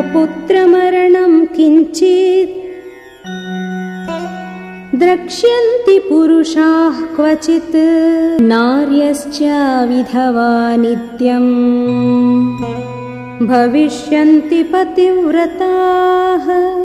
पुत्रमरणं किञ्चित् द्रक्ष्यन्ति पुरुषाः क्वचित् नार्यश्च विधवा नित्यम्। भविष्यन्ति पतिव्रता।